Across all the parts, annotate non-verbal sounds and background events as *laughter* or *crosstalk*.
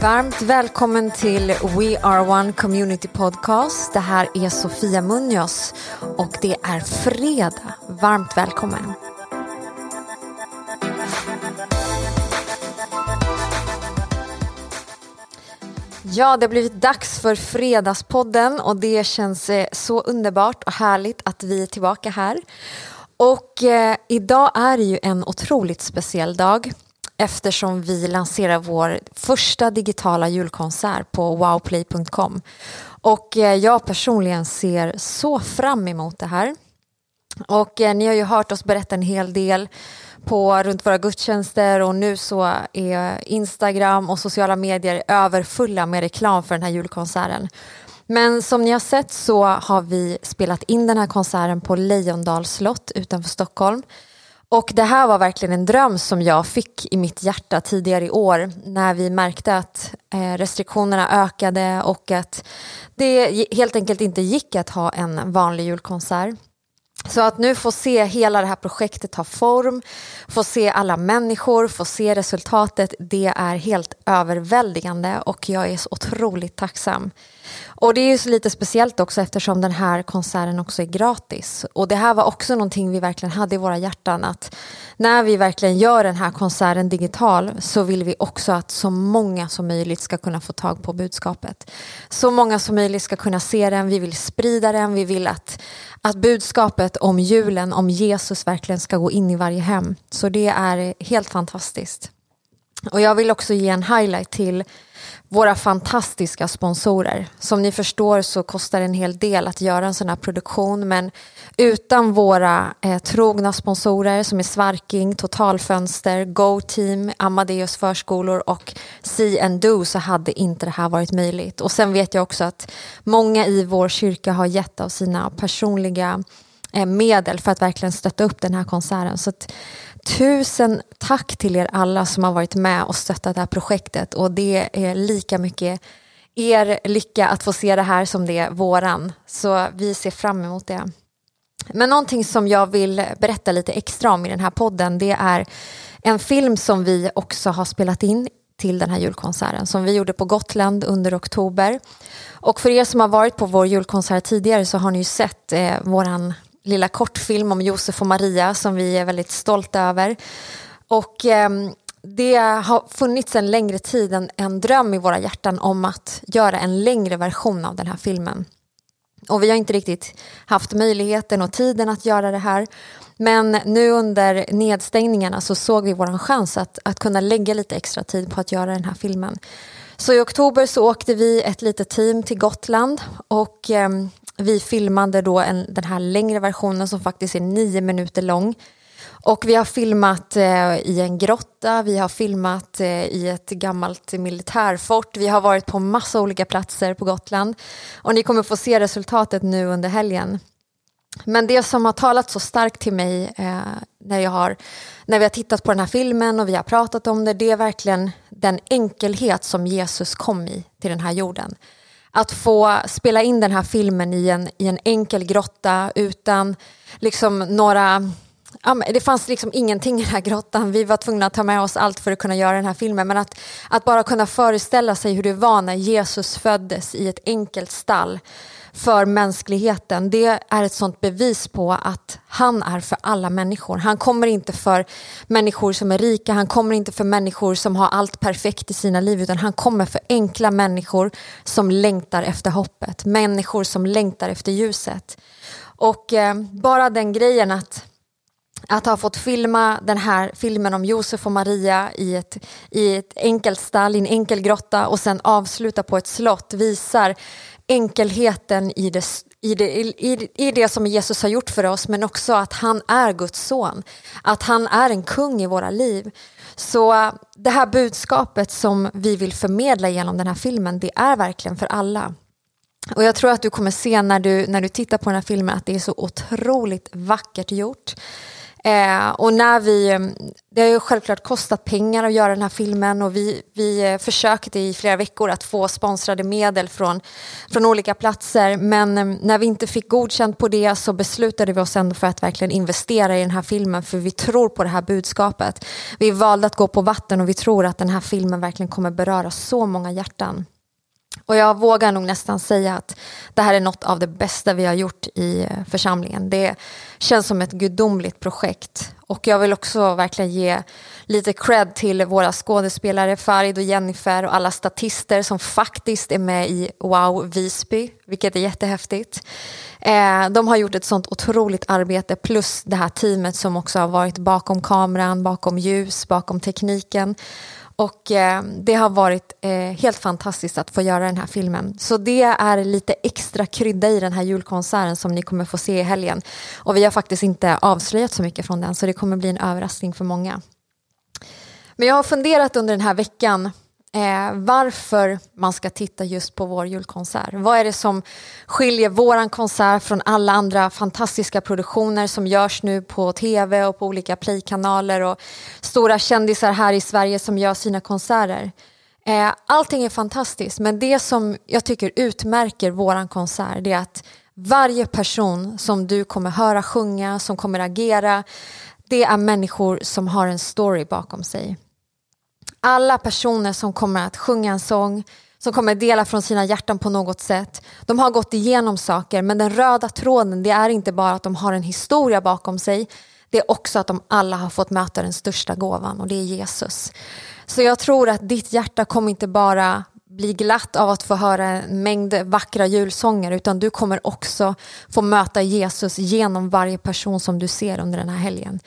Varmt välkommen till We Are One Community Podcast. Det här är Sofia Munoz och det är fredag. Varmt välkommen. Ja, det har blivit dags för Fredagspodden och det känns eh, så underbart och härligt att vi är tillbaka här. Och eh, idag är det ju en otroligt speciell dag eftersom vi lanserar vår första digitala julkonsert på wowplay.com. Och eh, jag personligen ser så fram emot det här. Och eh, ni har ju hört oss berätta en hel del på runt våra gudstjänster och nu så är Instagram och sociala medier överfulla med reklam för den här julkonserten. Men som ni har sett så har vi spelat in den här konserten på Lejondals slott utanför Stockholm. Och det här var verkligen en dröm som jag fick i mitt hjärta tidigare i år när vi märkte att eh, restriktionerna ökade och att det helt enkelt inte gick att ha en vanlig julkonsert. Så att nu få se hela det här projektet ta form, få se alla människor, få se resultatet, det är helt överväldigande och jag är så otroligt tacksam. Och det är ju så lite speciellt också eftersom den här konserten också är gratis. Och det här var också någonting vi verkligen hade i våra hjärtan att när vi verkligen gör den här konserten digital så vill vi också att så många som möjligt ska kunna få tag på budskapet. Så många som möjligt ska kunna se den, vi vill sprida den, vi vill att, att budskapet om julen, om Jesus verkligen ska gå in i varje hem. Så det är helt fantastiskt. Och jag vill också ge en highlight till våra fantastiska sponsorer. Som ni förstår så kostar det en hel del att göra en sån här produktion men utan våra eh, trogna sponsorer som är Svarking, Totalfönster, Go Team, Amadeus förskolor och See and Do så hade inte det här varit möjligt. Och sen vet jag också att många i vår kyrka har gett av sina personliga eh, medel för att verkligen stötta upp den här konserten. Så att, Tusen tack till er alla som har varit med och stöttat det här projektet och det är lika mycket er lycka att få se det här som det är våran. Så vi ser fram emot det. Men någonting som jag vill berätta lite extra om i den här podden det är en film som vi också har spelat in till den här julkonserten som vi gjorde på Gotland under oktober. Och för er som har varit på vår julkonsert tidigare så har ni ju sett eh, våran lilla kortfilm om Josef och Maria som vi är väldigt stolta över. Och eh, det har funnits en längre tid en, en dröm i våra hjärtan om att göra en längre version av den här filmen. Och vi har inte riktigt haft möjligheten och tiden att göra det här. Men nu under nedstängningarna så såg vi vår chans att, att kunna lägga lite extra tid på att göra den här filmen. Så i oktober så åkte vi ett litet team till Gotland och eh, vi filmade då en, den här längre versionen som faktiskt är nio minuter lång. Och vi har filmat eh, i en grotta, vi har filmat eh, i ett gammalt militärfort, vi har varit på massa olika platser på Gotland. Och ni kommer få se resultatet nu under helgen. Men det som har talat så starkt till mig eh, när, jag har, när vi har tittat på den här filmen och vi har pratat om det, det är verkligen den enkelhet som Jesus kom i till den här jorden att få spela in den här filmen i en, i en enkel grotta utan liksom några Ja, det fanns liksom ingenting i den här grottan. Vi var tvungna att ta med oss allt för att kunna göra den här filmen. Men att, att bara kunna föreställa sig hur det var när Jesus föddes i ett enkelt stall för mänskligheten, det är ett sånt bevis på att han är för alla människor. Han kommer inte för människor som är rika, han kommer inte för människor som har allt perfekt i sina liv, utan han kommer för enkla människor som längtar efter hoppet, människor som längtar efter ljuset. Och eh, bara den grejen att att ha fått filma den här filmen om Josef och Maria i ett, i ett enkelt stall, i en enkel grotta och sen avsluta på ett slott visar enkelheten i det, i, det, i, i det som Jesus har gjort för oss men också att han är Guds son. Att han är en kung i våra liv. Så äh, det här budskapet som vi vill förmedla genom den här filmen det är verkligen för alla. Och jag tror att du kommer se när du, när du tittar på den här filmen att det är så otroligt vackert gjort. Eh, och när vi, mm, det har ju självklart kostat pengar att göra den här filmen och vi, vi eh, försökte i flera veckor att få sponsrade medel från, från olika platser. Men mm, när vi inte fick godkänt på det så beslutade vi oss ändå för att verkligen investera i den här filmen för vi tror på det här budskapet. Vi valde att gå på vatten och vi tror att den här filmen verkligen kommer beröra så många hjärtan. Och jag vågar nog nästan säga att det här är något av det bästa vi har gjort i eh, församlingen. Det känns som ett gudomligt projekt. Och jag vill också verkligen ge lite cred till våra skådespelare Farid och Jennifer och alla statister som faktiskt är med i Wow Visby, vilket är jättehäftigt. Eh, de har gjort ett sånt otroligt arbete plus det här teamet som också har varit bakom kameran, bakom ljus, bakom tekniken. Och eh, det har varit eh, helt fantastiskt att få göra den här filmen. Så det är lite extra krydda i den här julkonserten som ni kommer få se i helgen. Och vi har faktiskt inte avslöjat så mycket från den så det kommer bli en överraskning för många. Men jag har funderat under den här veckan eh, varför man ska titta just på vår julkonsert. Vad är det som skiljer vår konsert från alla andra fantastiska produktioner som görs nu på tv och på olika playkanaler och stora kändisar här i Sverige som gör sina konserter. Eh, allting är fantastiskt men det som jag tycker utmärker vår konsert det är att varje person som du kommer höra sjunga, som kommer agera, det är människor som har en story bakom sig alla personer som kommer att sjunga en sång, som kommer dela från sina hjärtan på något sätt. De har gått igenom saker men den röda tråden det är inte bara att de har en historia bakom sig. Det är också att de alla har fått möta den största gåvan och det är Jesus. Så jag tror att ditt hjärta kommer inte bara bli glatt av att få höra en mängd vackra julsånger utan du kommer också få möta Jesus genom varje person som du ser under den här helgen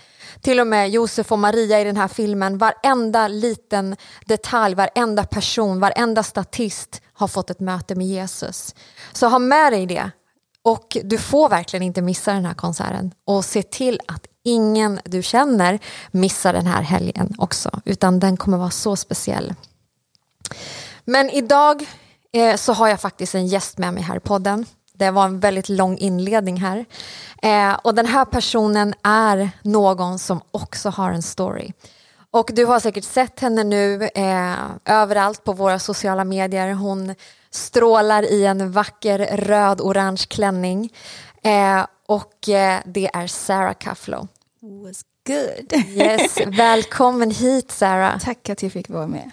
till och med Josef och Maria i den här filmen, varenda liten detalj, varenda person, varenda statist har fått ett möte med Jesus. Så ha med dig det. Och du får verkligen inte missa den här konserten. Och se till att ingen du känner missar den här helgen också, utan den kommer vara så speciell. Men idag eh, så har jag faktiskt en gäst med mig här i podden. Det var en väldigt lång inledning här. Eh, och den här personen är någon som också har en story. Och du har säkert sett henne nu eh, överallt på våra sociala medier. Hon strålar i en vacker röd-orange klänning. Eh, och eh, det är Sarah Kaflo. Was good. Yes, *laughs* välkommen hit Sarah. Tack att jag fick vara med.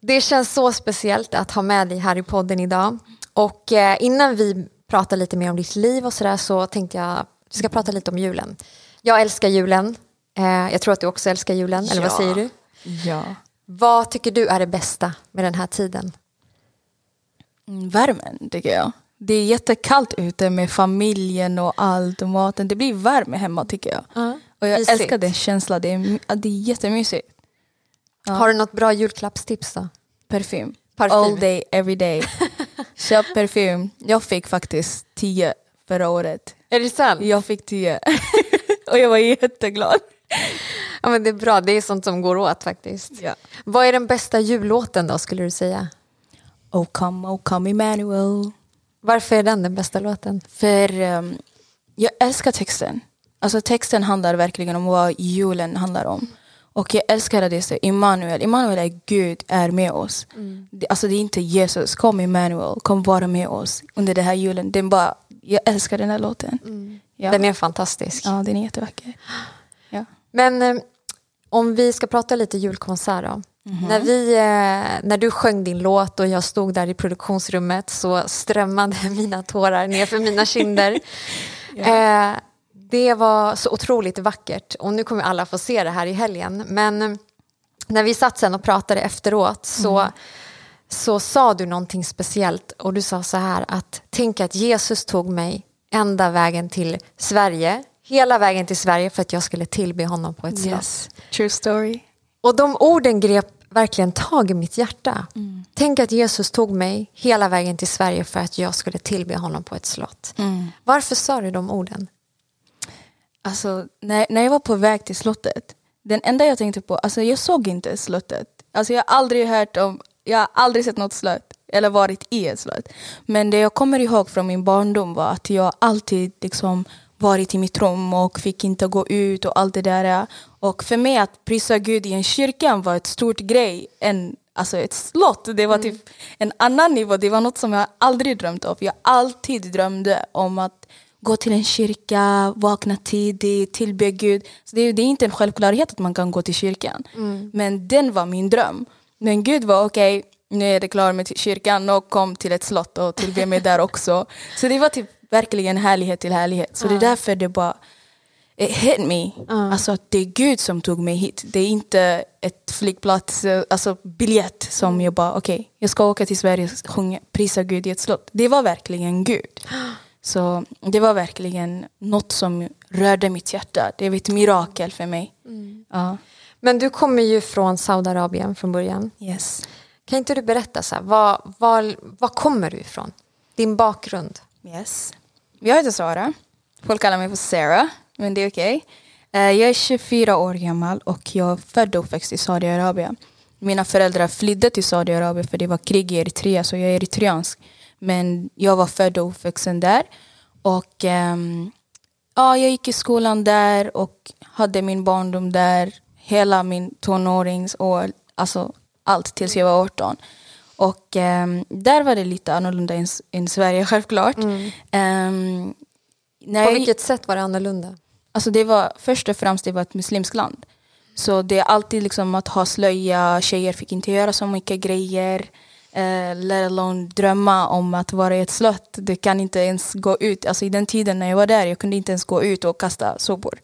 Det känns så speciellt att ha med dig här i podden idag. Och eh, innan vi prata lite mer om ditt liv och sådär så tänkte jag att vi ska prata lite om julen. Jag älskar julen. Eh, jag tror att du också älskar julen, eller vad säger du? Ja. Vad tycker du är det bästa med den här tiden? Mm, värmen tycker jag. Det är jättekallt ute med familjen och allt och maten. Det blir värme hemma tycker jag. Uh, och jag mysigt. älskar den känslan. Det är, det är jättemysigt. Ja. Har du något bra julklappstips då? Parfym. Parfym. All day, every day. *laughs* Köp parfym. Jag fick faktiskt tio förra året. Är det sant? Jag fick tio. *laughs* och jag var jätteglad. Ja, men det är bra, det är sånt som går åt faktiskt. Ja. Vad är den bästa jullåten då skulle du säga? Oh come, oh come Emmanuel. Varför är den den bästa låten? För um, jag älskar texten. Alltså texten handlar verkligen om vad julen handlar om. Och jag älskar att det står Immanuel. Immanuel är Gud är med oss. Mm. Alltså det är inte Jesus. Kom Immanuel, kom vara med oss under den här julen. Den bara, jag älskar den här låten. Mm. Ja. Den är fantastisk. Ja, den är jättevacker. Ja. Men eh, om vi ska prata lite julkonsert då. Mm-hmm. När, vi, eh, när du sjöng din låt och jag stod där i produktionsrummet så strömmade *laughs* mina tårar ner för mina kinder. *laughs* ja. eh, det var så otroligt vackert och nu kommer alla få se det här i helgen. Men eh, när vi satt sen och pratade efteråt så, mm. så sa du någonting speciellt och du sa så här att tänk att Jesus tog mig ända vägen till Sverige, hela vägen till Sverige för att jag skulle tillbe honom på ett yes. slott. True story. Och de orden grep verkligen tag i mitt hjärta. Mm. Tänk att Jesus tog mig hela vägen till Sverige för att jag skulle tillbe honom på ett slott. Mm. Varför sa du de orden? Alltså, när, när jag var på väg till slottet, den enda jag tänkte på, alltså jag såg inte slottet. Alltså jag har aldrig hört om, jag har aldrig sett något slott eller varit i ett slott. Men det jag kommer ihåg från min barndom var att jag alltid liksom varit i mitt rum och fick inte gå ut och allt det där. Och för mig att prisa Gud i en kyrka var ett stort grej än alltså ett slott. Det var typ en annan nivå. Det var något som jag aldrig drömt om. Jag alltid drömde om att gå till en kyrka, vakna tidigt, tillbe Gud. Så det, är, det är inte en självklarhet att man kan gå till kyrkan. Mm. Men den var min dröm. Men Gud var okej, okay, nu är det klart med kyrkan och kom till ett slott och tillbe mig där också. *laughs* Så det var typ verkligen härlighet till härlighet. Så det är därför det bara it hit me. Ja. Alltså att det är Gud som tog mig hit. Det är inte ett flygplats, alltså biljett som jag bara okej, okay, jag ska åka till Sverige och sjunga, prisa Gud i ett slott. Det var verkligen Gud. *gasps* *gasps* Så det var verkligen något som rörde mitt hjärta. Det var ett mirakel för mig. Ja. Men du kommer ju från Saudiarabien från början. Yes. Kan inte du berätta, så här, var, var, var kommer du ifrån? Din bakgrund? Yes. Jag heter Sara. Folk kallar mig för Sarah, men det är okej. Okay. Jag är 24 år gammal och jag är född och uppväxt i Saudiarabien. Mina föräldrar flydde till Saudiarabien för det var krig i Eritrea, så jag är eritreansk. Men jag var född och uppvuxen där. Och um, ja, jag gick i skolan där och hade min barndom där. Hela min tonåringsår, alltså allt tills jag var 18. Och um, där var det lite annorlunda än, än Sverige *laughs* självklart. Mm. Um, när På jag- vilket sätt var det annorlunda? Alltså det var först och främst det var ett muslimskt land. Så det är alltid liksom att ha slöja, tjejer fick inte göra så mycket grejer. Eh, let alone drömma om att vara i ett slott. Du kan inte ens gå ut. Alltså i den tiden när jag var där, jag kunde inte ens gå ut och kasta sopor.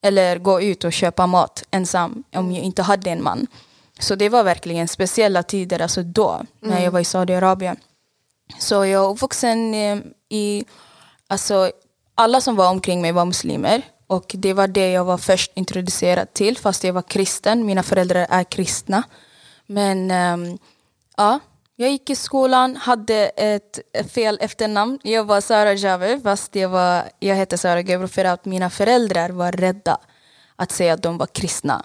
Eller gå ut och köpa mat ensam om jag inte hade en man. Så det var verkligen speciella tider, alltså då, när jag var i Saudiarabien. Så jag är uppvuxen eh, i, alltså alla som var omkring mig var muslimer. Och det var det jag var först introducerad till, fast jag var kristen. Mina föräldrar är kristna. Men ehm, ja, jag gick i skolan, hade ett fel efternamn. Jag var Sara Javer, fast jag, var, jag hette Sara Gebro för att mina föräldrar var rädda att säga att de var kristna.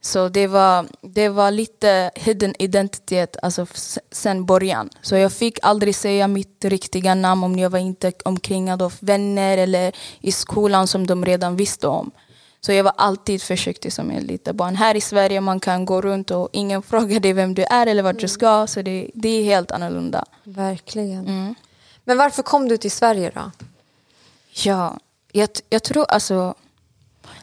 Så det var, det var lite hidden identitet alltså sen början. Så jag fick aldrig säga mitt riktiga namn om jag var inte omkringad av vänner eller i skolan som de redan visste om. Så jag var alltid försiktig som ett litet barn. Här i Sverige man kan gå runt och ingen *laughs* frågar dig vem du är eller vart du ska. Så det, det är helt annorlunda. Verkligen. Mm. Men varför kom du till Sverige då? Ja, jag, jag tror alltså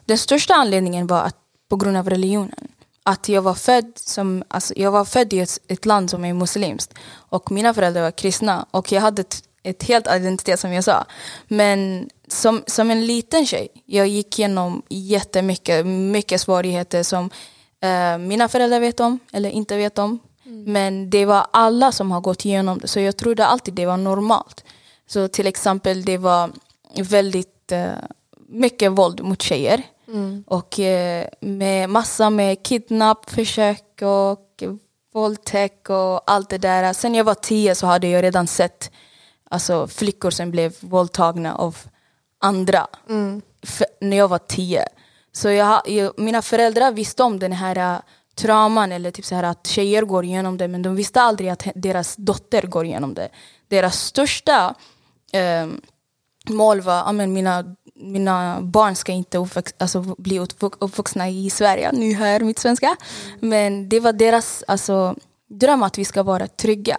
den största anledningen var att på grund av religionen. Att jag var född, som, alltså, jag var född i ett, ett land som är muslimskt och mina föräldrar var kristna och jag hade ett, ett helt identitet som jag sa. Men som, som en liten tjej, jag gick igenom jättemycket mycket svårigheter som eh, mina föräldrar vet om eller inte vet om. Men det var alla som har gått igenom det så jag trodde alltid det var normalt. Så till exempel det var väldigt eh, mycket våld mot tjejer. Och eh, med massa med kidnappförsök och våldtäkt och allt det där. Sen jag var tio så hade jag redan sett alltså, flickor som blev våldtagna av andra. F- när jag var tio. Så jag, jag, mina föräldrar visste om den här äh, trauman eller typ så här att tjejer går igenom det men de visste aldrig att deras dotter går igenom det. Deras största ehm, mål var att mina, mina barn ska inte uppväx, alltså, bli uppvux- uppvuxna i Sverige. Nu hör mitt svenska. Men det var deras alltså, dröm att vi ska vara trygga.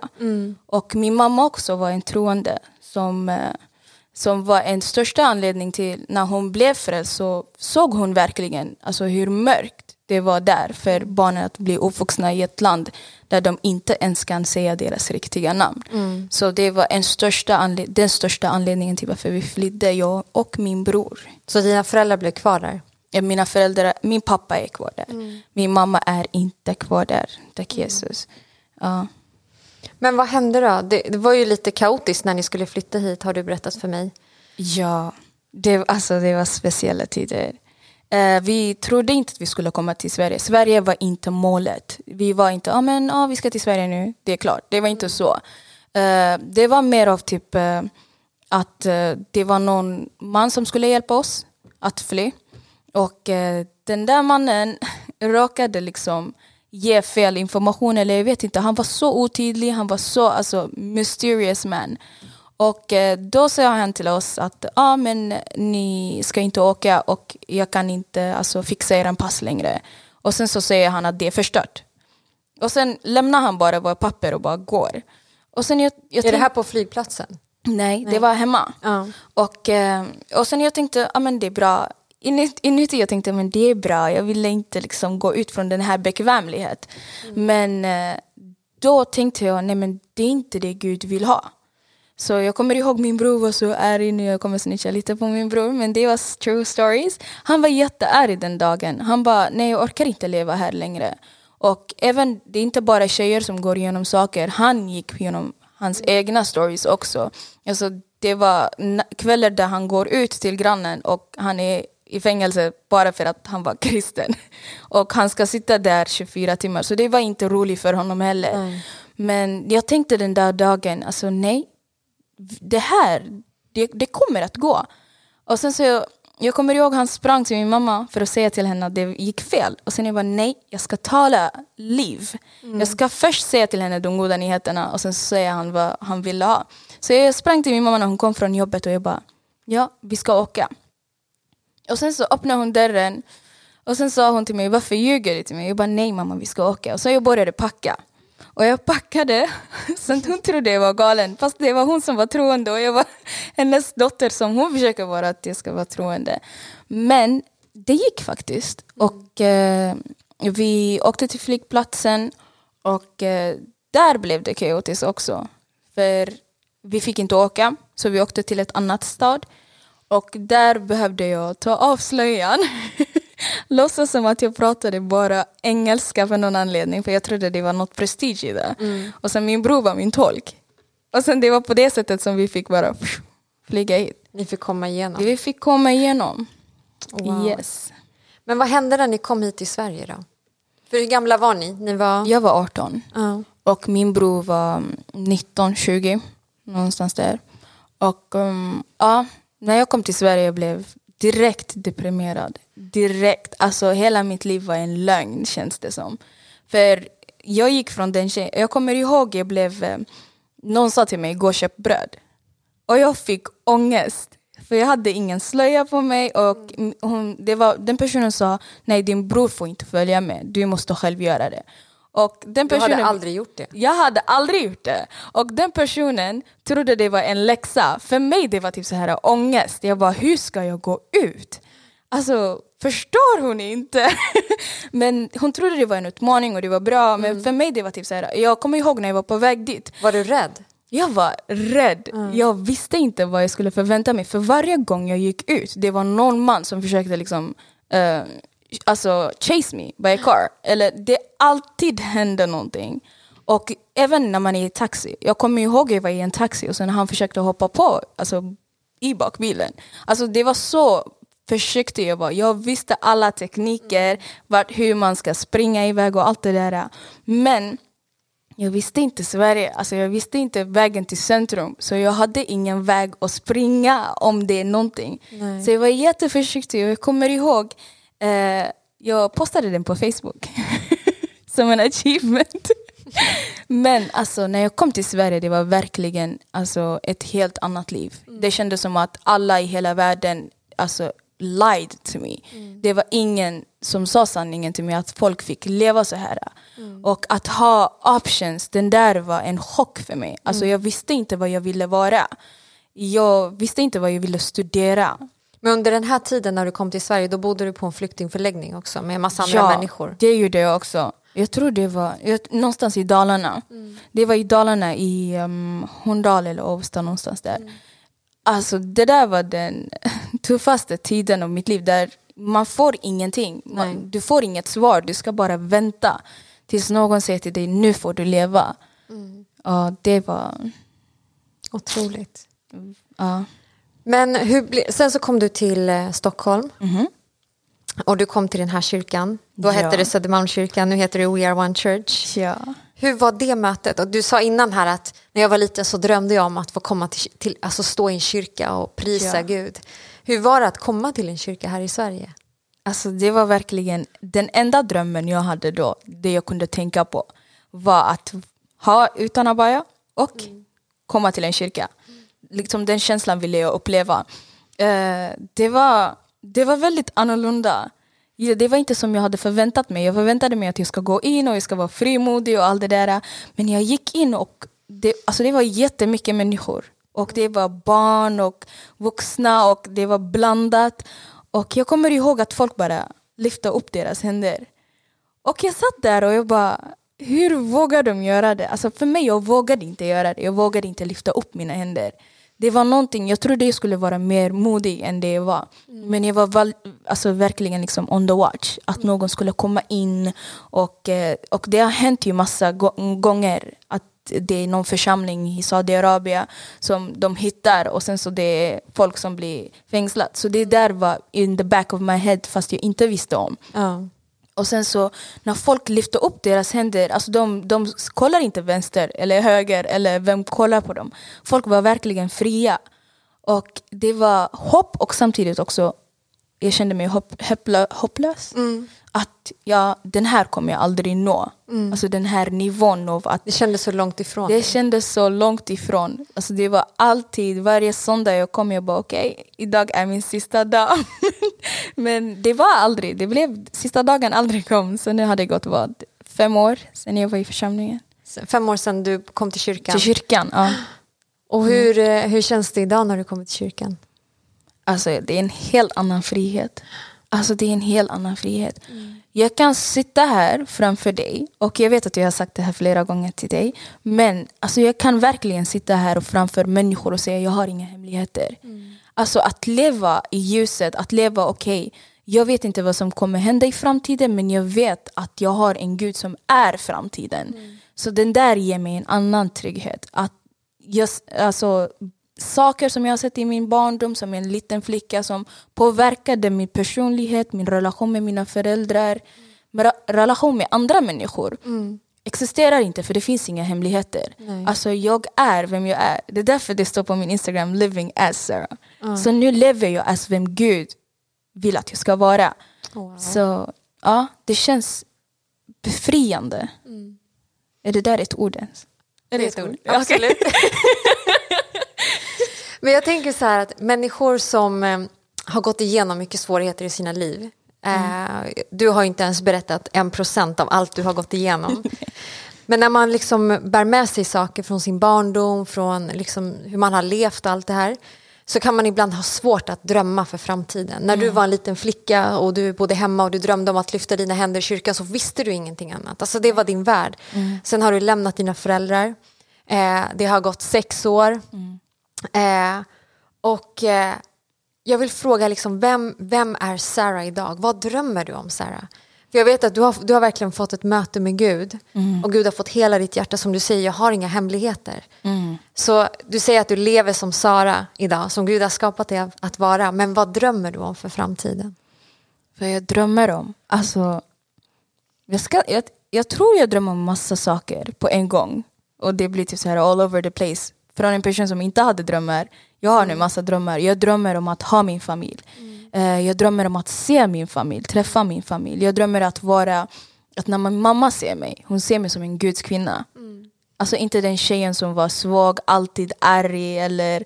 Och min mamma också var en troende som, eh, som var en största anledning till när hon blev frälst så såg hon verkligen alltså, hur mörkt det var där för barnen att bli uppvuxna i ett land där de inte ens kan säga deras riktiga namn. Så det var en största den största anledningen till varför vi flydde, jag och min bror. Så dina föräldrar blev kvar där? Mina föräldrar, min pappa är kvar där. Min mamma är inte kvar där, tack Jesus. Ja. Men vad hände då? Det, det var ju lite kaotiskt när ni skulle flytta hit har du berättat för mig. Ja, det, alltså, det var speciella tider. Eh, vi trodde inte att vi skulle komma till Sverige. Sverige var inte målet. Vi var inte, ja ah, men ah, vi ska till Sverige nu, det är klart. Det var inte så. Eh, det var mer av typ eh, att eh, det var någon man som skulle hjälpa oss att fly. Och eh, den där mannen *laughs* råkade liksom ge fel information eller jag vet inte. Han var så otydlig, han var så alltså, mysterious man. Och eh, då sa han till oss att ah, men ni ska inte åka och jag kan inte alltså, fixa er en pass längre. Och sen så säger han att det är förstört. Och sen lämnar han bara våra papper och bara går. Och sen jag, jag är det här på flygplatsen? Nej, Nej, det var hemma. Ja. Och, eh, och sen jag tänkte, ja men det är bra. Inuti jag tänkte, men det är bra. Jag ville inte liksom gå ut från den här bekvämligheten. Mm. Men eh, då tänkte jag, nej men det är inte det Gud vill ha. Så jag kommer ihåg min bror var så arg, nu jag kommer snitcha lite på min bror, men det var true stories. Han var jättearg den dagen. Han bara, nej jag orkar inte leva här längre. Och även, det är inte bara tjejer som går igenom saker, han gick igenom hans egna stories också. Alltså, det var kvällar där han går ut till grannen och han är i fängelse bara för att han var *laughs* kristen. Och han ska sitta där 24 timmar, så det var inte roligt för honom heller. Mm. Men jag tänkte den där dagen, alltså nej, det här, det, det kommer att gå. Och sen så jag kommer ihåg han sprang till min mamma för att säga till henne att det gick fel. Och sen jag bara nej, jag ska tala liv. Mm. Jag ska först säga till henne de goda nyheterna och sen säger han vad han ville ha. Så jag sprang till min mamma när hon kom från jobbet och jag bara ja, vi ska åka. Och sen så öppnade hon dörren och sen sa hon till mig varför ljuger du till mig? Jag bara nej mamma vi ska åka. Och så jag började packa. Och jag packade, *laughs* så hon trodde jag var galen. Fast det var hon som var troende och jag var *laughs* hennes dotter som hon försöker vara att jag ska vara troende. Men det gick faktiskt. Och eh, vi åkte till flygplatsen och eh, där blev det kaotiskt också. För vi fick inte åka, så vi åkte till ett annat stad. Och där behövde jag ta av slöjan. *laughs* låtsas som att jag pratade bara engelska för någon anledning för jag trodde det var något prestige i det. Mm. Och sen min bror var min tolk. Och sen det var på det sättet som vi fick bara flyga hit. Ni fick komma igenom? Vi fick komma igenom. Wow. Yes. Men vad hände när ni kom hit till Sverige då? För hur gamla var ni? ni var... Jag var 18. Uh. Och min bror var 19, 20. Någonstans där. Och um, ja, när jag kom till Sverige blev direkt deprimerad. Direkt. Alltså hela mitt liv var en lögn känns det som. För jag gick från den tjejen, jag kommer ihåg jag blev, eh, någon sa till mig gå och köp bröd. Och jag fick ångest. För jag hade ingen slöja på mig och hon, det var, den personen sa nej din bror får inte följa med, du måste själv göra det. Och den personen, du hade aldrig gjort det? Jag hade aldrig gjort det. Och den personen trodde det var en läxa. För mig det var typ så här ångest. Jag bara, hur ska jag gå ut? Alltså, förstår hon inte? *laughs* men hon trodde det var en utmaning och det var bra. Men mm. för mig det var typ så här, jag kommer ihåg när jag var på väg dit. Var du rädd? Jag var rädd. Mm. Jag visste inte vad jag skulle förvänta mig. För varje gång jag gick ut, det var någon man som försökte liksom uh, alltså chase me by a car. Eller det alltid händer någonting. Och även när man är i taxi. Jag kommer ihåg att jag var i en taxi och sen han försökte hoppa på alltså, i bakbilen. Alltså det var så försiktig jag var. Jag visste alla tekniker, vart, hur man ska springa iväg och allt det där. Men jag visste inte Sverige, alltså jag visste inte vägen till centrum. Så jag hade ingen väg att springa om det är någonting. Nej. Så jag var jätteförsiktig och jag kommer ihåg Eh, jag postade den på Facebook *laughs* som en achievement. Men alltså, när jag kom till Sverige det var verkligen alltså, ett helt annat liv. Mm. Det kändes som att alla i hela världen alltså, lied to me. Mm. Det var ingen som sa sanningen till mig att folk fick leva så här. Mm. Och att ha options, den där var en chock för mig. Alltså, mm. Jag visste inte vad jag ville vara. Jag visste inte vad jag ville studera. Men under den här tiden när du kom till Sverige, då bodde du på en flyktingförläggning också med en massa andra ja, människor? det gjorde jag också. Jag tror det var jag, någonstans i Dalarna. Mm. Det var i Dalarna, i um, Horndal eller Avesta någonstans där. Mm. Alltså det där var den *laughs* tuffaste tiden av mitt liv där man får ingenting. Man, du får inget svar, du ska bara vänta tills någon säger till dig nu får du leva. Mm. Och det var... Otroligt. Ja. Men hur sen så kom du till eh, Stockholm. Mm. Och du kom till den här kyrkan. Då ja. hette det Södermalmskyrkan, nu heter det We Are One Church. Ja. Hur var det mötet? Och du sa innan här att när jag var liten så drömde jag om att få komma till, till alltså stå i en kyrka och prisa ja. Gud. Hur var det att komma till en kyrka här i Sverige? Alltså det var verkligen den enda drömmen jag hade då, det jag kunde tänka på, var att ha utan abaya och mm. komma till en kyrka liksom den känslan ville jag uppleva. Eh, det, var, det var väldigt annorlunda. Det var inte som jag hade förväntat mig. Jag förväntade mig att jag ska gå in och jag ska vara frimodig och allt det där. Men jag gick in och det, alltså det var jättemycket människor. Och det var barn och vuxna och det var blandat. Och jag kommer ihåg att folk bara lyfte upp deras händer. Och jag satt där och jag bara, hur vågar de göra det? Alltså för mig, jag vågade inte göra det. Jag vågade inte lyfta upp mina händer. Det var någonting, jag trodde jag skulle vara mer modig än det jag var. Mm. Men jag var val, alltså, verkligen liksom on the watch. Att någon skulle komma in. Och, eh, och det har hänt ju massa gånger att det är någon församling i Saudiarabien som de hittar och sen så det är folk som blir fängslat. Så det där var in the back of my head fast jag inte visste om. Ja. Och sen så när folk lyfter upp deras händer, alltså de, de kollar inte vänster eller höger eller vem kollar på dem. Folk var verkligen fria. Och det var hopp och samtidigt också, jag kände mig hopp, hopplös. Mm att ja, den här kommer jag aldrig nå. Mm. Alltså den här nivån av att... Det kändes så långt ifrån? Det kändes så långt ifrån. Alltså det var alltid, varje söndag jag kom jag bara okej, okay, idag är min sista dag. *laughs* Men det var aldrig, det blev, sista dagen aldrig kom. Så nu har det gått vad, fem år sedan jag var i församlingen. Fem år sedan du kom till kyrkan? Till kyrkan, ja. Och hur, mm. hur känns det idag när du kommer till kyrkan? Alltså det är en helt annan frihet. Alltså det är en helt annan frihet. Mm. Jag kan sitta här framför dig och jag vet att jag har sagt det här flera gånger till dig. Men alltså jag kan verkligen sitta här och framför människor och säga jag har inga hemligheter. Mm. Alltså att leva i ljuset, att leva okej. Okay, jag vet inte vad som kommer hända i framtiden men jag vet att jag har en Gud som är framtiden. Mm. Så den där ger mig en annan trygghet. Att just, alltså, saker som jag har sett i min barndom som en liten flicka som påverkade min personlighet, min relation med mina föräldrar, min relation med andra människor. Mm. Existerar inte för det finns inga hemligheter. Nej. Alltså jag är vem jag är. Det är därför det står på min Instagram, living as Sarah. Mm. Så nu lever jag as vem Gud vill att jag ska vara. Wow. Så ja, det känns befriande. Mm. Är det där ett ord ens? Är det ett ord? Absolut. *laughs* Men jag tänker så här att människor som eh, har gått igenom mycket svårigheter i sina liv. Mm. Du har inte ens berättat en procent av allt du har gått igenom. *laughs* Men när man liksom bär med sig saker från sin barndom, från liksom hur man har levt och allt det här så kan man ibland ha svårt att drömma för framtiden. När du var en liten flicka och du bodde hemma och du drömde om att lyfta dina händer i kyrkan så visste du ingenting annat. Alltså det var din värld. Mm. Sen har du lämnat dina föräldrar. Eh, det har gått sex år. Mm. Eh, och eh, jag vill fråga, liksom, vem, vem är Sarah idag? Vad drömmer du om, Sarah? För jag vet att du har, du har verkligen fått ett möte med Gud. Mm. Och Gud har fått hela ditt hjärta. Som du säger, jag har inga hemligheter. Mm. Så du säger att du lever som Sara idag, som Gud har skapat dig att vara. Men vad drömmer du om för framtiden? Vad jag drömmer om? Alltså, jag, ska, jag, jag tror jag drömmer om massa saker på en gång. Och det blir typ så här all over the place från en person som inte hade drömmar. Jag har nu mm. massa drömmar. Jag drömmer om att ha min familj. Mm. Jag drömmer om att se min familj, träffa min familj. Jag drömmer att vara, att när min mamma ser mig, hon ser mig som en Guds kvinna. Mm. Alltså inte den tjejen som var svag, alltid arg eller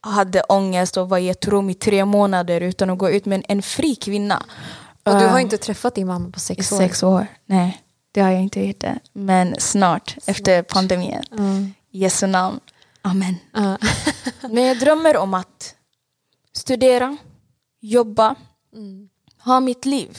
hade ångest och var i ett rum i tre månader utan att gå ut. Men en fri kvinna. Och du har um, inte träffat din mamma på sex år? Sex år, nej. Det har jag inte gjort. Men snart, snart. efter pandemin. Mm. Jesu namn. Amen. Uh. Men jag drömmer om att studera, jobba, mm. ha mitt liv.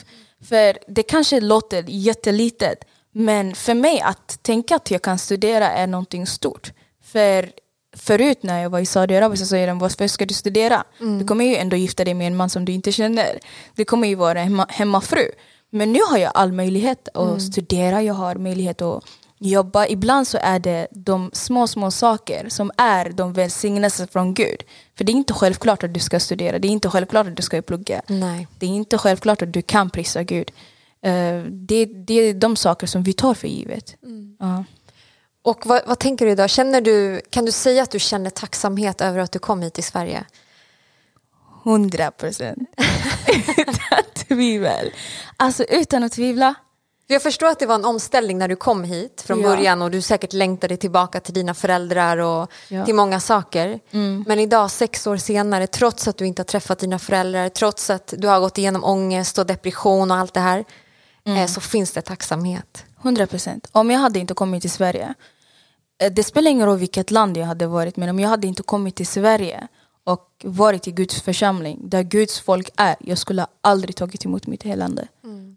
För det kanske låter jättelitet, men för mig att tänka att jag kan studera är någonting stort. För förut när jag var i Saudiarabien så sa de varför ska du studera? Mm. Du kommer ju ändå gifta dig med en man som du inte känner. Du kommer ju vara hemma, hemmafru. Men nu har jag all möjlighet att mm. studera, jag har möjlighet att jobba. Ibland så är det de små, små saker som är de välsignelser från Gud. För det är inte självklart att du ska studera, det är inte självklart att du ska plugga. Nej. Det är inte självklart att du kan prisa Gud. Uh, det, det är de saker som vi tar för givet. Mm. Uh. Och vad, vad, tänker du idag? Känner du, kan du säga att du känner tacksamhet över att du kom hit till Sverige? Hundra procent. *laughs* utan tvivel. Alltså utan att tvivla. Jag förstår att det var en omställning när du kom hit från Ja. början och du säkert längtade tillbaka till dina föräldrar och Ja. till många saker. Mm. Men idag, sex år senare, trots att du inte har träffat dina föräldrar, trots att du har gått igenom ångest och depression och allt det här, Mm. eh, så finns det tacksamhet. 100 procent. Om jag hade inte kommit till Sverige, eh, det spelar ingen roll vilket land jag hade varit, men om jag hade inte kommit till Sverige och varit i Guds församling, där Guds folk är, jag skulle aldrig tagit emot mitt helande.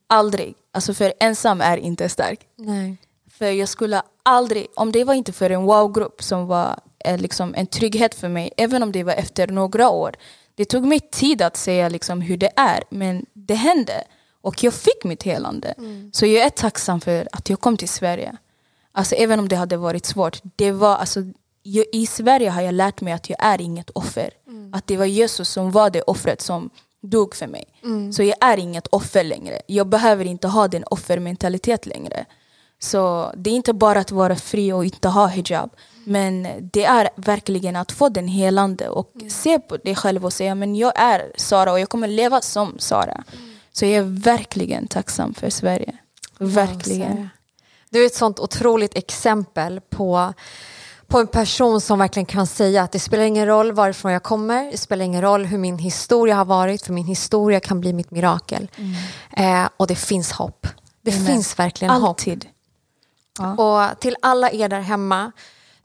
Aldrig. Alltså för ensam är inte stark. Nej. För jag skulle aldrig, om det var inte för en wow-grupp som var eh, liksom en trygghet för mig, även om det var efter några år. Det tog mig tid att säga liksom hur det är, men det hände. Och jag fick mitt helande. Så jag är tacksam för att jag kom till Sverige. Alltså även om det hade varit svårt. Det var, alltså, jag, I Sverige har jag lärt mig att jag är inget offer. Att det var Jesus som var det offret som dog för mig. Så jag är inget offer längre. Jag behöver inte ha den offermentalitet längre. Så det är inte bara att vara fri och inte ha hijab. Men det är verkligen att få den helande och se på dig själv och säga men jag är Sara och jag kommer leva som Sara. Så jag är verkligen tacksam för Sverige. Verkligen. Du är ett sånt otroligt exempel på, på en person som verkligen kan säga att det spelar ingen roll varifrån jag kommer, det spelar ingen roll hur min historia har varit, för min historia kan bli mitt mirakel. Eh, och det finns hopp. Det Amen. finns verkligen hopp. Alltid. Ja. Och till alla er där hemma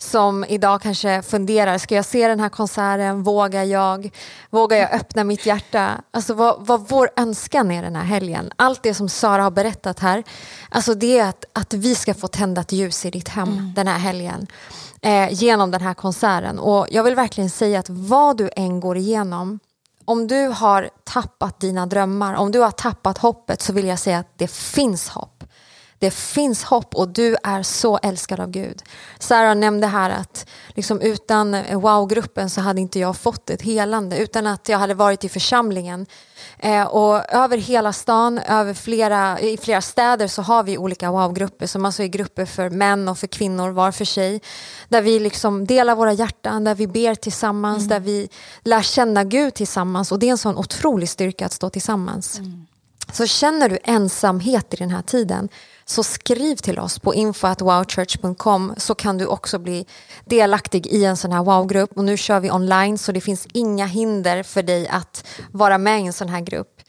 som idag kanske funderar, ska jag se den här konserten? Vågar jag? Vågar jag öppna mitt hjärta? Alltså vad, vad vår önskan är den här helgen. Allt det som Sara har berättat här, alltså det är att, att vi ska få tända ett ljus i ditt hem den här helgen. Eh, genom den här konserten. Och jag vill verkligen säga att vad du än går igenom, om du har tappat dina drömmar, om du har tappat hoppet så vill jag säga att det finns hopp. Det finns hopp och du är så älskad av Gud. Sarah nämnde här att liksom utan wow-gruppen så hade inte jag fått ett helande. Utan att jag hade varit i församlingen. Eh, och över hela stan, över flera, i flera städer så har vi olika wow-grupper. Som alltså är grupper för män och för kvinnor var för sig. Där vi liksom delar våra hjärtan, där vi ber tillsammans, där vi lär känna Gud tillsammans. Och det är en sån otrolig styrka att stå tillsammans. Så känner du ensamhet i den här tiden så skriv till oss på info.wowchurch.com så kan du också bli delaktig i en sån här wow-grupp. Och nu kör vi online så det finns inga hinder för dig att vara med i en sån här grupp.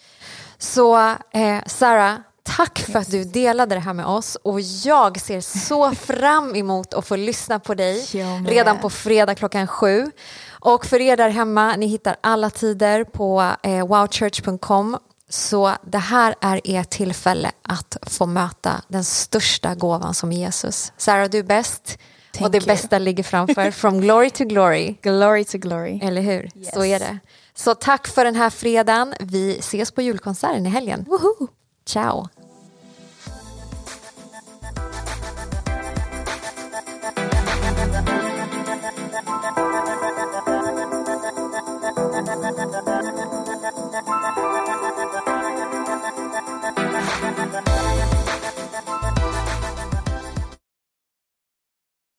Så eh, Sarah, tack för att du delade det här med oss och jag ser så *laughs* fram emot att få lyssna på dig redan på fredag klockan sju. Och för er där hemma, ni hittar alla tider på eh, wowchurch.com. Så det här är ert tillfälle att få möta den största gåvan som Jesus. Sarah, du är bäst och Thank det you. bästa ligger framför. *laughs* From glory to glory. Glory to glory. Eller hur? Yes. Så är det. Så tack för den här fredagen. Vi ses på julkonserten i helgen. Woho! Ciao!